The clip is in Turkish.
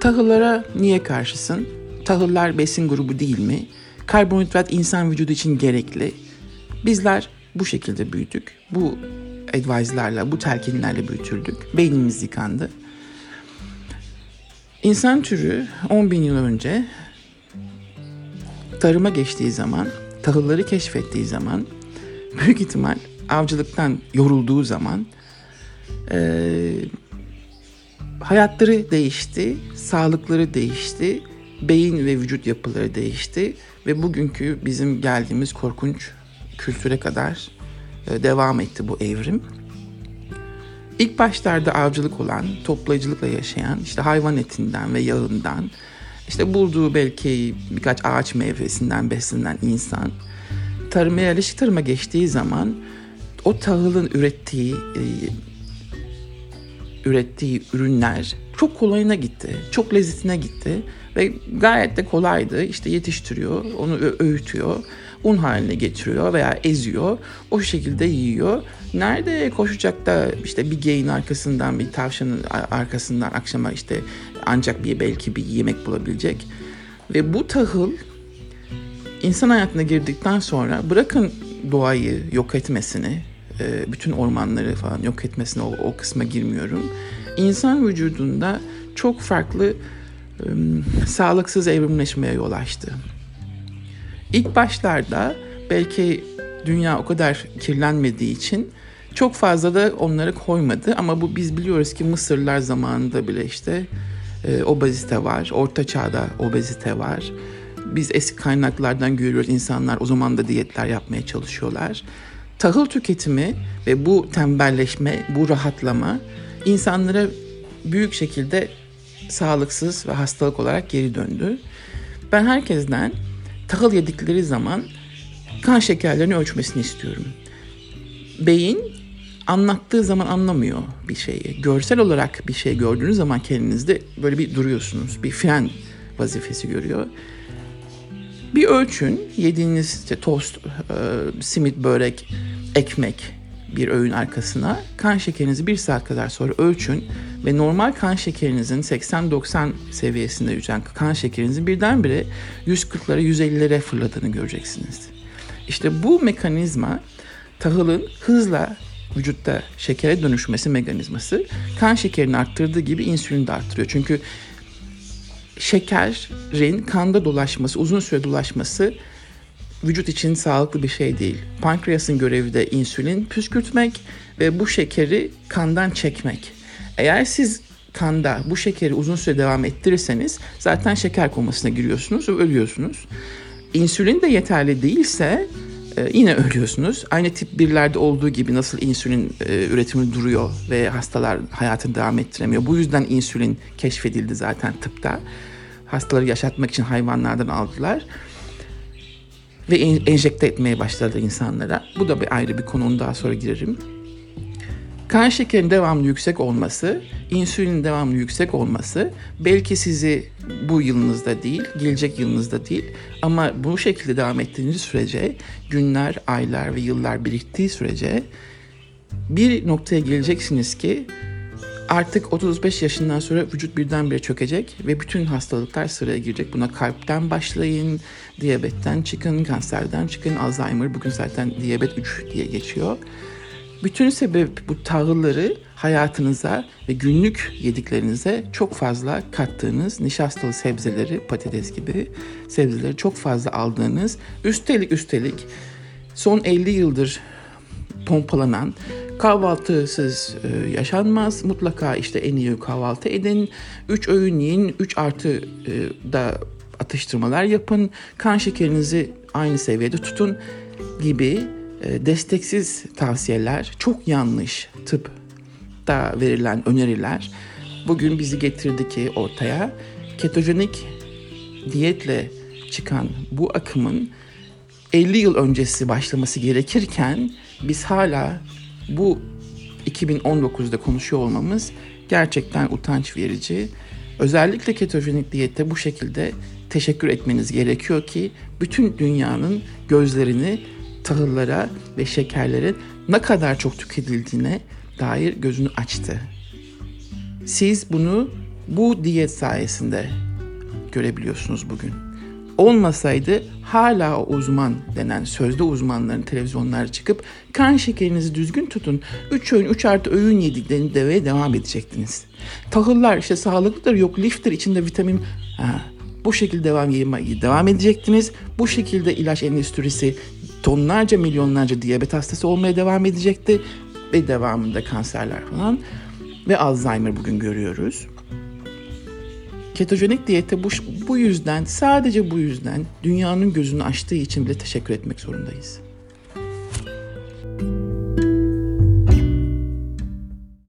Tahıllara niye karşısın? Tahıllar besin grubu değil mi? Karbonhidrat insan vücudu için gerekli. Bizler bu şekilde büyüdük. Bu advice'larla, bu telkinlerle büyütüldük. Beynimiz yıkandı. İnsan türü 10 bin yıl önce tarıma geçtiği zaman, tahılları keşfettiği zaman, büyük ihtimal avcılıktan yorulduğu zaman e, hayatları değişti, sağlıkları değişti, beyin ve vücut yapıları değişti ve bugünkü bizim geldiğimiz korkunç kültüre kadar e, devam etti bu evrim. İlk başlarda avcılık olan, toplayıcılıkla yaşayan, işte hayvan etinden ve yağından, işte bulduğu belki birkaç ağaç meyvesinden beslenen insan, tarıma yerleşik tarıma geçtiği zaman o tahılın ürettiği e, ürettiği ürünler çok kolayına gitti, çok lezzetine gitti ve gayet de kolaydı. İşte yetiştiriyor, onu öğütüyor, un haline getiriyor veya eziyor. O şekilde yiyor. Nerede koşacak da işte bir geyin arkasından, bir tavşanın arkasından akşama işte ancak bir belki bir yemek bulabilecek. Ve bu tahıl insan hayatına girdikten sonra bırakın doğayı yok etmesini, e, bütün ormanları falan yok etmesine o, o kısma girmiyorum. İnsan vücudunda çok farklı sağlıksız evrimleşmeye yol açtı. İlk başlarda belki dünya o kadar kirlenmediği için çok fazla da onları koymadı ama bu biz biliyoruz ki Mısırlar zamanında bile işte e, obezite var, orta çağda obezite var. Biz eski kaynaklardan görüyoruz insanlar o zaman da diyetler yapmaya çalışıyorlar tahıl tüketimi ve bu tembelleşme, bu rahatlama insanlara büyük şekilde sağlıksız ve hastalık olarak geri döndü. Ben herkesten tahıl yedikleri zaman kan şekerlerini ölçmesini istiyorum. Beyin anlattığı zaman anlamıyor bir şeyi. Görsel olarak bir şey gördüğünüz zaman kendinizde böyle bir duruyorsunuz. Bir fren vazifesi görüyor. Bir ölçün yediğiniz işte tost, e, simit, börek, ekmek bir öğün arkasına kan şekerinizi bir saat kadar sonra ölçün ve normal kan şekerinizin 80-90 seviyesinde yüzen kan şekerinizin birdenbire 140'lara 150'lere fırladığını göreceksiniz. İşte bu mekanizma tahılın hızla vücutta şekere dönüşmesi mekanizması kan şekerini arttırdığı gibi insülini de arttırıyor. Çünkü şekerin kanda dolaşması, uzun süre dolaşması vücut için sağlıklı bir şey değil. Pankreasın görevi de insülin püskürtmek ve bu şekeri kandan çekmek. Eğer siz kanda bu şekeri uzun süre devam ettirirseniz zaten şeker komasına giriyorsunuz ve ölüyorsunuz. İnsülin de yeterli değilse e, yine ölüyorsunuz. Aynı tip birlerde olduğu gibi nasıl insülin e, üretimi duruyor ve hastalar hayatını devam ettiremiyor. Bu yüzden insülin keşfedildi zaten tıpta. Hastaları yaşatmak için hayvanlardan aldılar ve enjekte etmeye başladı insanlara. Bu da bir ayrı bir konu, daha sonra girerim. Kan şekerinin devamlı yüksek olması, insülinin devamlı yüksek olması belki sizi bu yılınızda değil, gelecek yılınızda değil ama bu şekilde devam ettiğiniz sürece günler, aylar ve yıllar biriktiği sürece bir noktaya geleceksiniz ki artık 35 yaşından sonra vücut birdenbire çökecek ve bütün hastalıklar sıraya girecek. Buna kalpten başlayın, diyabetten çıkın, kanserden çıkın, Alzheimer bugün zaten diyabet 3 diye geçiyor. Bütün sebep bu tahılları hayatınıza ve günlük yediklerinize çok fazla kattığınız nişastalı sebzeleri, patates gibi sebzeleri çok fazla aldığınız, üstelik üstelik son 50 yıldır pompalanan kahvaltısız e, yaşanmaz. Mutlaka işte en iyi kahvaltı edin. 3 öğün yiyin. 3 artı e, da atıştırmalar yapın. Kan şekerinizi aynı seviyede tutun gibi e, desteksiz tavsiyeler çok yanlış tıpta verilen öneriler bugün bizi getirdi ki ortaya ketojenik diyetle çıkan bu akımın 50 yıl öncesi başlaması gerekirken biz hala bu 2019'da konuşuyor olmamız gerçekten utanç verici. Özellikle ketojenik diyette bu şekilde teşekkür etmeniz gerekiyor ki bütün dünyanın gözlerini tahıllara ve şekerlerin ne kadar çok tüketildiğine dair gözünü açtı. Siz bunu bu diyet sayesinde görebiliyorsunuz bugün. Olmasaydı hala uzman denen sözde uzmanların televizyonlara çıkıp kan şekerinizi düzgün tutun. 3 öğün 3 artı öğün yediklerini demeye devam edecektiniz. Tahıllar işte sağlıklıdır yok liftir içinde vitamin ha, bu şekilde devam yemeye devam edecektiniz. Bu şekilde ilaç endüstrisi tonlarca milyonlarca diyabet hastası olmaya devam edecekti. Ve devamında kanserler falan ve Alzheimer bugün görüyoruz. Ketojenik diyete bu, bu yüzden sadece bu yüzden dünyanın gözünü açtığı için bile teşekkür etmek zorundayız.